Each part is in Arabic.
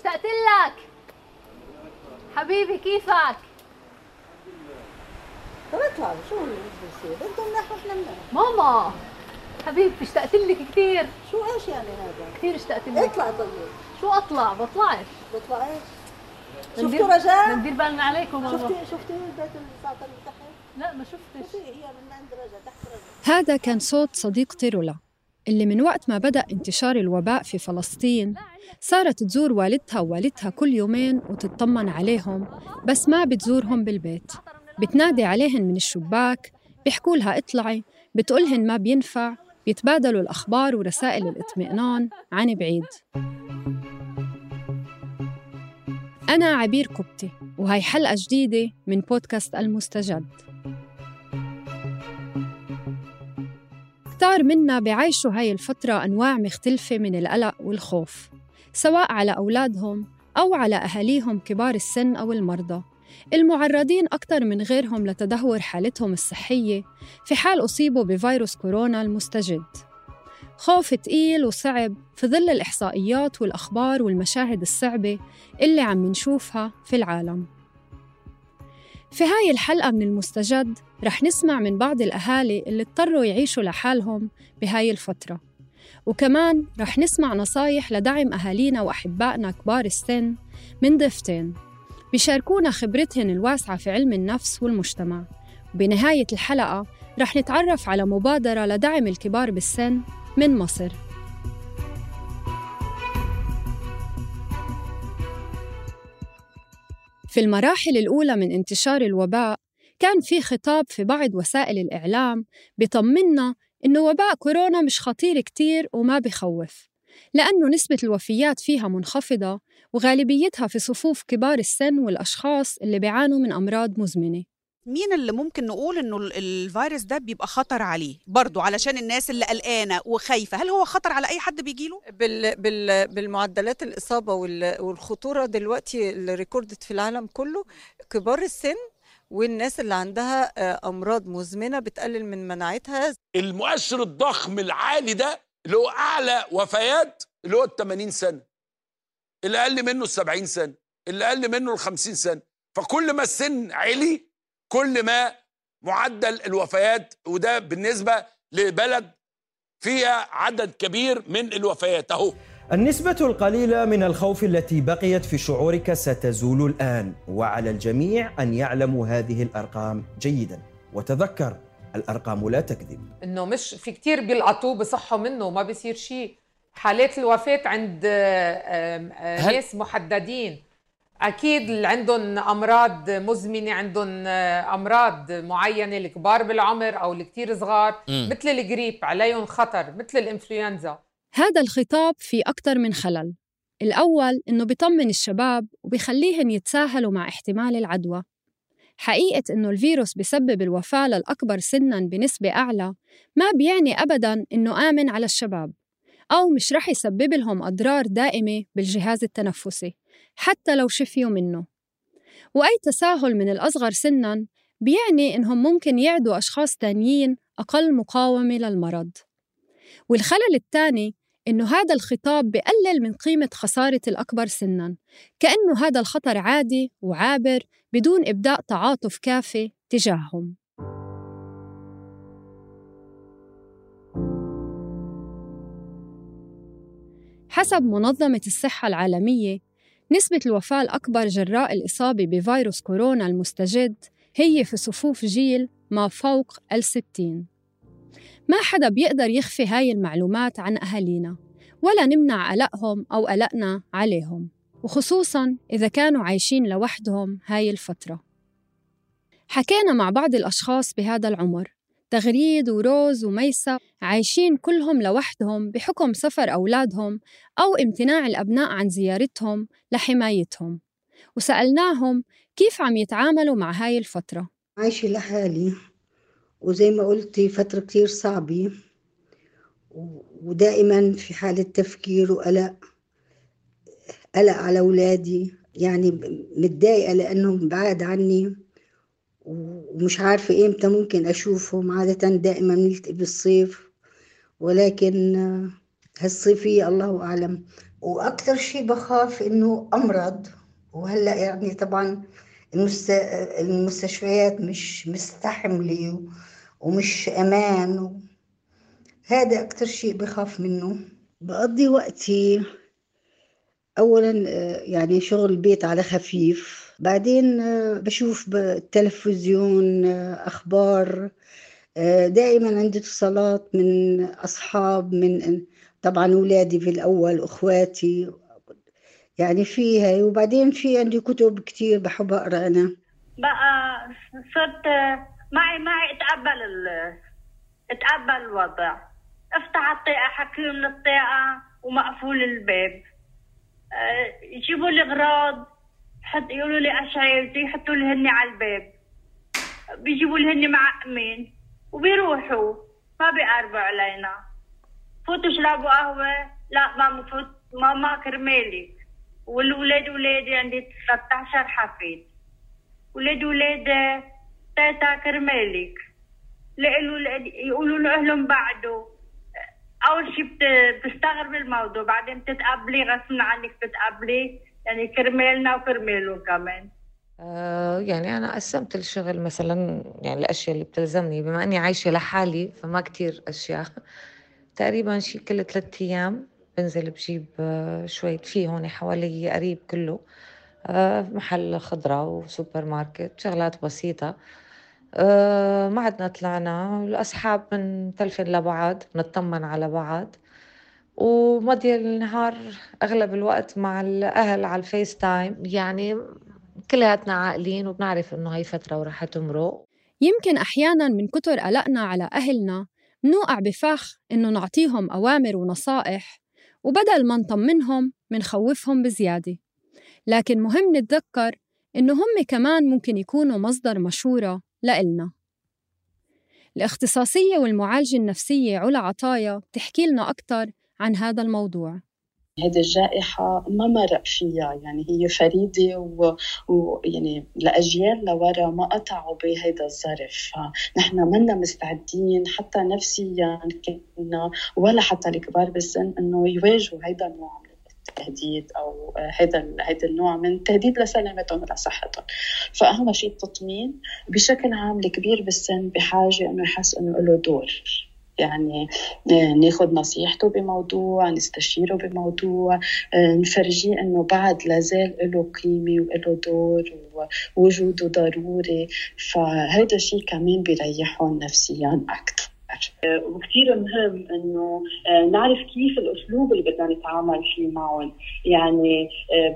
اشتقت لك حبيبي كيفك؟ طب اطلع شو اللي بصير أنتم مناح وإحنا مناح ماما حبيبتي اشتقت لك كثير شو إيش يعني هذا؟ كثير اشتقت لك اطلع طيب. شو أطلع؟ بطلعش. بطلع إيش بندير- شفتوا رجاء بندير بالنا عليكم ماما. شفتي شفتي البيت الساعة اللي تحت؟ لا ما شفتش. شفتي؟ هي من عند رجاء تحت رجاء هذا كان صوت صديقتي رولا اللي من وقت ما بدأ انتشار الوباء في فلسطين صارت تزور والدها ووالدها كل يومين وتطمن عليهم بس ما بتزورهم بالبيت. بتنادي عليهن من الشباك بيحكوا لها اطلعي بتقولهن ما بينفع بيتبادلوا الأخبار ورسائل الاطمئنان عن بعيد. أنا عبير كبتي وهي حلقة جديدة من بودكاست المستجد. كتار منا بيعيشوا هاي الفترة أنواع مختلفة من القلق والخوف سواء على أولادهم أو على أهاليهم كبار السن أو المرضى. المعرضين أكثر من غيرهم لتدهور حالتهم الصحية في حال أصيبوا بفيروس كورونا المستجد. خوف تقيل وصعب في ظل الإحصائيات والأخبار والمشاهد الصعبة اللي عم نشوفها في العالم. في هاي الحلقة من المستجد رح نسمع من بعض الأهالي اللي اضطروا يعيشوا لحالهم بهاي الفترة. وكمان رح نسمع نصايح لدعم أهالينا وأحبائنا كبار السن من ضيفتين بيشاركونا خبرتهن الواسعة في علم النفس والمجتمع. وبنهاية الحلقة رح نتعرف على مبادرة لدعم الكبار بالسن من مصر. في المراحل الأولى من انتشار الوباء كان في خطاب في بعض وسائل الإعلام بيطمنا إنه وباء كورونا مش خطير كتير وما بخوف لأنه نسبة الوفيات فيها منخفضة وغالبيتها في صفوف كبار السن والأشخاص اللي بيعانوا من أمراض مزمنة. مين اللي ممكن نقول إنه ال- الفيروس ده بيبقى خطر عليه؟ برضو علشان الناس اللي قلقانة وخايفة هل هو خطر على أي حد بيجيله بال بال بالمعدلات الإصابة وال- والخطورة دلوقتي اللي ريكوردت في العالم كله كبار السن والناس اللي عندها آه، أمراض مزمنة بتقلل من مناعتها. المؤشر الضخم العالي ده اللي هو أعلى وفيات اللي هو ال 80 سنة. اللي أقل منه ال 70 سنة. اللي أقل منه ال 50 سنة. فكل ما السن علي كل ما معدل الوفيات وده بالنسبة لبلد فيها عدد كبير من الوفيات. أهو. النسبة القليلة من الخوف التي بقيت في شعورك ستزول الآن وعلى الجميع أن يعلموا هذه الأرقام جيدا. وتذكر الأرقام لا تكذب. إنه مش في كتير بيلقطوه بصحوا منه وما بيصير شيء. حالات الوفاة عند ناس محددين. أكيد اللي عندهم أمراض مزمنة عندهم أمراض معينة الكبار بالعمر أو الكتير صغار. مثل الجريب عليهم خطر مثل الإنفلونزا. هذا الخطاب في أكثر من خلل. الأول إنه بيطمن الشباب وبيخليهم يتساهلوا مع احتمال العدوى. حقيقة إنه الفيروس بيسبب الوفاة للأكبر سناً بنسبة أعلى ما بيعني أبداً إنه آمن على الشباب أو مش رح يسبب لهم أضرار دائمة بالجهاز التنفسي حتى لو شفيوا منه. وأي تساهل من الأصغر سناً بيعني إنهم ممكن يعدوا أشخاص تانيين أقل مقاومة للمرض. والخلل الثاني إنه هذا الخطاب بقلل من قيمة خسارة الأكبر سناً. كأنه هذا الخطر عادي وعابر بدون إبداء تعاطف كافي تجاههم. حسب منظمة الصحة العالمية نسبة الوفاة الأكبر جراء الإصابة بفيروس كورونا المستجد هي في صفوف جيل ما فوق الستين ما حدا بيقدر يخفي هاي المعلومات عن أهالينا ولا نمنع قلقهم أو قلقنا عليهم وخصوصاً إذا كانوا عايشين لوحدهم هاي الفترة. حكينا مع بعض الأشخاص بهذا العمر تغريد وروز وميسة عايشين كلهم لوحدهم بحكم سفر أولادهم أو امتناع الأبناء عن زيارتهم لحمايتهم. وسألناهم كيف عم يتعاملوا مع هاي الفترة. عايشة لحالي. وزي ما قلتي فترة كتير صعبة ودائما في حالة تفكير وقلق قلق على أولادي. يعني متضايقة لأنهم بعاد عني. ومش عارفة إمتى ممكن أشوفهم. عادة دائما نلتقي بالصيف. ولكن هالصيفية الله أعلم. وأكثر شيء بخاف إنه أمرض وهلأ يعني طبعا المستشفيات مش مستحملة. ومش أمان. هذا أكثر شيء بخاف منه. بقضي وقتي أولا يعني شغل البيت على خفيف. بعدين بشوف بالتلفزيون أخبار. دائما عندي اتصالات من أصحاب من طبعا أولادي في الأول أخواتي. يعني في هاي وبعدين في عندي كتب كتير بحب أقرأ أنا. بقى صرت معي معي اتقبل ال... اتقبل الوضع. افتح الطاقة حكي من الطاقة ومقفول الباب. يجيبوا لي أغراض حط يقولوا لي أشعيرتي يحطوا لي هني على الباب. بيجيبوا لي هني معقمين وبيروحوا. ما بيقربوا علينا. فوتوا اشربوا قهوة؟ لا ماما فوت ماما كرمالي والولاد ولادي عندي 13 حفيد. ولاد ولاد تاتا كرمالك. يقولوا له أهلهم بعده أول شيء بتستغرب الموضوع بعدين بتتقبلي غصب عنك بتتقبلي يعني كرمالنا وكرماله كمان. آه يعني أنا قسمت الشغل مثلا يعني الأشياء اللي بتلزمني. بما إني عايشة لحالي فما كتير أشياء. تقريبا شي كل ثلاثة أيام بنزل بجيب آه شوية في هون حوالي قريب كله. محل خضرة وسوبر ماركت شغلات بسيطة. آه ما عدنا طلعنا الأصحاب بنتلفن لبعض بنطمن على بعض. ومضي النهار أغلب الوقت مع الأهل على ال FaceTime يعني كلياتنا عاقلين وبنعرف إنه هي فترة ورح تمرق. يمكن أحياناً من كتر قلقنا على أهلنا نوقع بفخ إنه نعطيهم أوامر ونصائح وبدل ما نطمنهم منخوفهم بزيادة. لكن مهم نتذكر إنه هم كمان ممكن يكونوا مصدر مشورة لإلنا. الاختصاصية والمعالجة النفسية علا عطايا بتحكي لنا أكثر عن هذا الموضوع. هذه الجائحة ما مرق فيها يعني هي فريدة ويعني و... لأجيال لورا ما قطعوا بهذا الظرف. نحن منا مستعدين حتى نفسيا كنا ولا حتى الكبار بالسن إنه يواجهوا هذا النوع من التهديد أو هذا هذا النوع من التهديد لسلامتهم ولصحتهم فأهم شيء التطمين بشكل عام الكبير بالسن بحاجة إنه يحس إنه له دور. يعني ناخذ نصيحته بموضوع نستشيره بموضوع نفرجيه إنه بعد لازال له قيمة وله دور ووجوده ضروري. فهذا الشيء كمان بيريحهم نفسيا أكثر وكثير مهم إنه نعرف كيف الأسلوب اللي بدنا نتعامل فيه معهم. يعني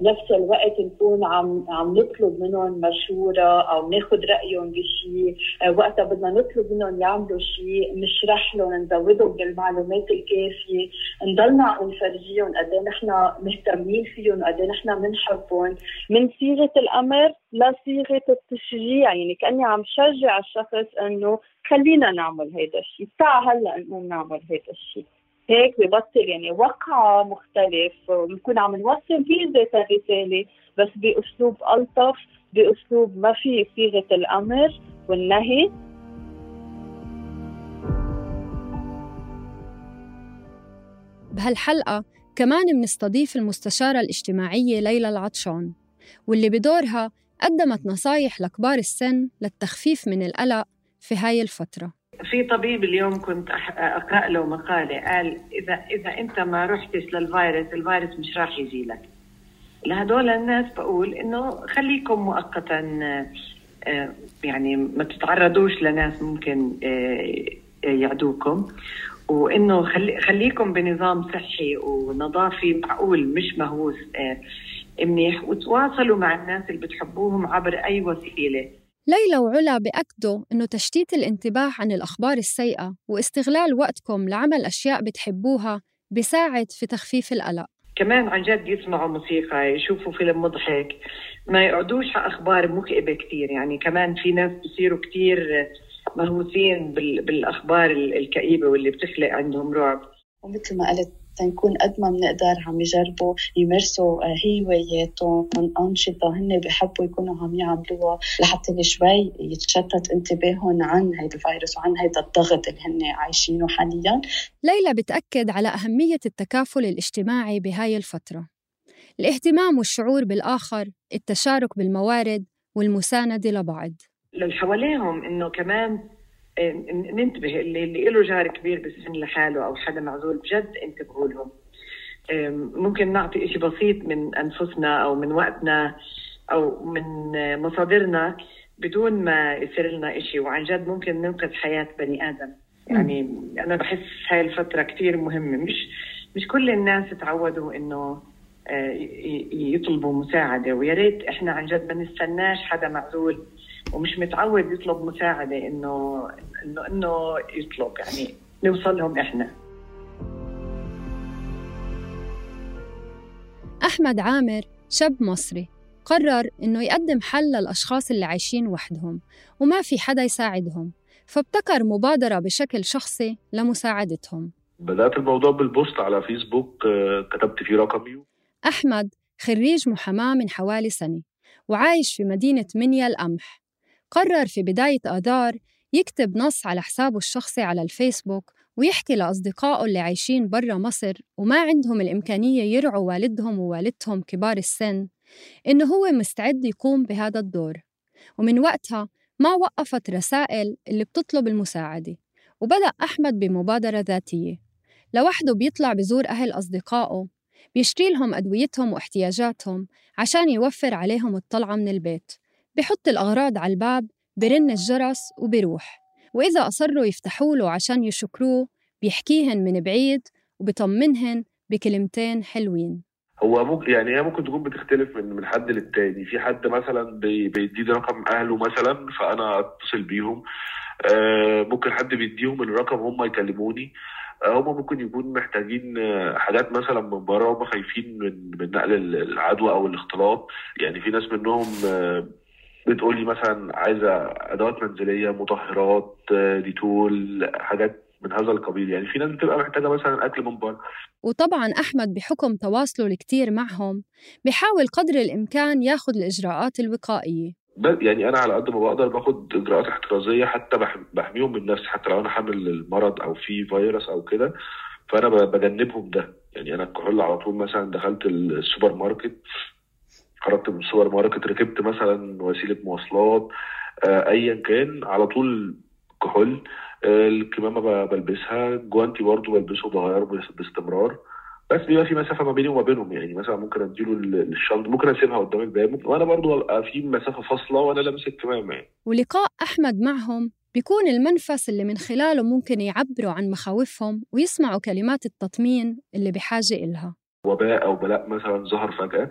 بنفس الوقت نكون عم عم نطلب منهم مشورة أو ناخذ رأيهم بشيء وقتها بدنا نطلب منهم يعملوا شيء نشرح لهم نزودهم بالمعلومات الكافية. نضلنا نفرجيهم قد إيه نحن مهتمين فيهم قد إيه نحن بنحبهم. من صيغه الأمر لصيغه التشجيع يعني كأني عم شجع الشخص إنه خلينا نعمل هيدا الشيء تعال هلأ نقوم نعمل هيدا الشيء. هيك ببطل يعني وقع مختلف ونكون عم نوصل فيه ذات الرساله بس بأسلوب ألطف بأسلوب ما في صيغة الأمر والنهي. بهالحلقة كمان منستضيف المستشارة الاجتماعية ليلى العطشان واللي بدورها قدمت نصايح لكبار السن للتخفيف من القلق في هاي الفترة. في طبيب اليوم كنت أقرأ له مقالة قال إذا إذا أنت ما رحتش للفيروس الفيروس مش راح يجي لك. لهدول الناس بقول إنه خليكم مؤقتا آه، يعني ما تتعرضوش لناس ممكن آه، يعدوكم وإنه خلي خليكم بنظام صحي ونظافي معقول مش مهووس آه، منيح وتواصلوا مع الناس اللي بتحبوهم عبر أي وسيلة. ليلى وعلا بأكدوا إنه تشتيت الانتباه عن الأخبار السيئة واستغلال وقتكم لعمل أشياء بتحبوها بيساعد في تخفيف القلق. كمان عن جد يسمعوا موسيقى يشوفوا فيلم مضحك ما يقعدوش على أخبار مكئبة كثير يعني كمان في ناس بصيروا كثير مهووسين بال- بالأخبار ال- الكئيبة واللي بتخلق عندهم رعب. ومثل ما قلت تنكون قد ما بنقدر عم يجربوا يمارسوا آه، هواياتهم أنشطة هن بحبوا يكونوا عم يعملوها لحتى شوي يتشتت انتباههم عن هيدا الفيروس وعن هيدا الضغط اللي هن عايشينه حاليا. ليلى بتأكد على أهمية التكافل الاجتماعي بهاي الفترة. الاهتمام والشعور بالآخر التشارك بالموارد والمساندة لبعض. للي حواليهم إنه كمان آه، ننتبه اللي, اللي له جار كبير بالسن لحاله أو حدا معزول بجد انتبهوا لهم. ممكن نعطي إشي بسيط من أنفسنا أو من وقتنا أو من مصادرنا بدون ما يصير لنا إشي وعن جد ممكن ننقذ حياة بني آدم. يعني أنا بحس هاي الفترة كثير مهمة. مش مش كل الناس تعودوا إنه آه، يطلبوا مساعدة ويا ريت إحنا عن جد ما نستناش حدا معزول ومش متعود يطلب مساعدة انه انه إنه يطلب يعني نوصل لهم إحنا. أحمد عامر شاب مصري قرر إنه يقدم حل للأشخاص اللي عايشين وحدهم وما في حدا يساعدهم فابتكر مبادرة بشكل شخصي لمساعدتهم. بدأت الموضوع بالبوست على فيسبوك آه، كتبت فيه رقمي أحمد خريج محاماة من حوالي سنة وعايش في مدينة منيا القمح. قرر في بداية آذار يكتب نص على حسابه الشخصي على الفيسبوك ويحكي لأصدقائه اللي عايشين برا مصر وما عندهم الإمكانية يرعوا والدهم ووالدتهم كبار السن إنه هو مستعد يقوم بهذا الدور. ومن وقتها ما وقفت رسائل اللي بتطلب المساعدة وبدأ أحمد بمبادرة ذاتية. لوحده بيطلع بزور أهل أصدقائه بيشتري لهم أدويتهم واحتياجاتهم عشان يوفر عليهم الطلعة من البيت. بحط الأغراض على الباب برن الجرس وبيروح وإذا أصروا يفتحوا له عشان يشكروه بيحكيهن من بعيد وبطمنهن بكلمتين حلوين. هو ممكن يعني هي ممكن تكون بتختلف من من حد للتاني. في حد مثلا بي- بيديني رقم أهله مثلا فأنا أتصل بيهم. آه، ممكن حد بيديهم الرقم هم يكلموني. آه، هم ممكن يكونوا محتاجين آه، حاجات مثلا من بره هم خايفين من من نقل ال- العدوى أو الاختلاط. يعني في ناس منهم آه، بتقول لي مثلا عايزة أدوات منزلية مطهرات ديتول حاجات من هذا القبيل. يعني في ناس بتبقى محتاجة مثلا أكل من بره. وطبعا أحمد بحكم تواصله الكتير معهم بحاول قدر الإمكان ياخد الإجراءات الوقائية. بس يعني أنا على قد ما بقدر باخد إجراءات احترازية حتى بح- بحميهم من نفسي. حتى لو أنا حامل المرض أو في فيروس أو كده فأنا بجنبهم ده. يعني أنا الكحول على طول مثلا دخلت السوبر ماركت خرجت من السوبر ماركت ركبت مثلا وسيلة مواصلات آه، ايا كان على طول كحول آه، الكمامة بلبسها جوانتي برضو بلبسه بغيره باستمرار. بس بيبقى في مسافة ما بيني وما بينهم يعني مثلا ممكن أديله ال- الشنطة ممكن أسيبها قدام الباب وأنا برضو ابقى في مسافة فاصلة وأنا لابس الكمامة يعني. ولقاء أحمد معهم بيكون المنفس اللي من خلاله ممكن يعبروا عن مخاوفهم ويسمعوا كلمات التطمين اللي بحاجة إلها. وباء أو بلاء مثلا ظهر فجأة.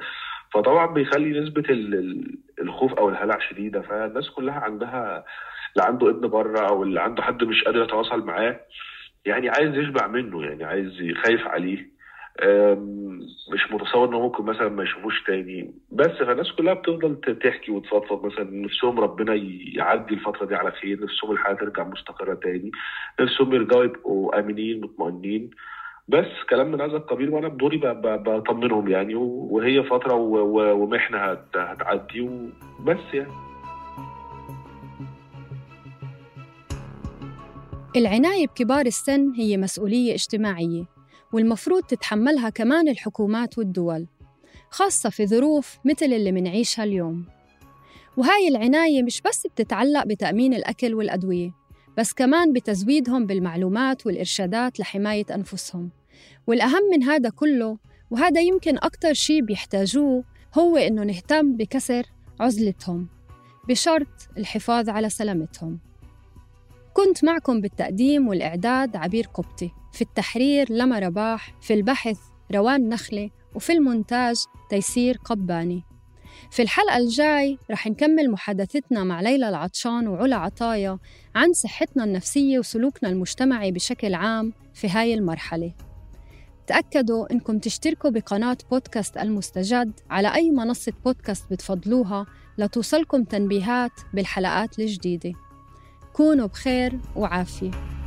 فطبعا بيخلي نسبة ال- ال- الخوف أو الهلع شديدة. فالناس كلها عندها اللي عنده ابن بره أو اللي عنده حد مش قادر يتواصل معاه يعني عايز يشبع منه يعني عايز خايف عليه. مش متصور إنه ممكن مثلا ما يشوفوش تاني. بس فالناس كلها بتفضل تحكي وتفضفض مثلا نفسهم ربنا يعدي الفترة دي على خير نفسهم الحياة ترجع مستقرة تاني نفسهم يرجعوا يبقوا آمنين مطمئنين. بس كلام من هذا القبيل وأنا بدوري بطمنهم يعني وهي فترة ومحنة هت- هتعدي وبس يعني. العناية بكبار السن هي مسؤولية اجتماعية والمفروض تتحملها كمان الحكومات والدول خاصة في ظروف مثل اللي منعيشها اليوم. وهاي العناية مش بس بتتعلق بتأمين الأكل والأدوية بس كمان بتزويدهم بالمعلومات والإرشادات لحماية أنفسهم. والأهم من هذا كله وهذا يمكن أكتر شي بيحتاجوه هو إنه نهتم بكسر عزلتهم بشرط الحفاظ على سلامتهم. كنت معكم بالتقديم والإعداد عبير قبطي في التحرير لما رباح في البحث روان نخلة وفي المونتاج تيسير قباني. في الحلقة الجاي رح نكمل محادثتنا مع ليلى العطشان وعلا عطايا عن صحتنا النفسية وسلوكنا المجتمعي بشكل عام في هاي المرحلة. تأكدوا إنكم تشتركوا بقناة بودكاست المستجد على أي منصة بودكاست بتفضلوها لتوصلكم تنبيهات بالحلقات الجديدة. كونوا بخير وعافية.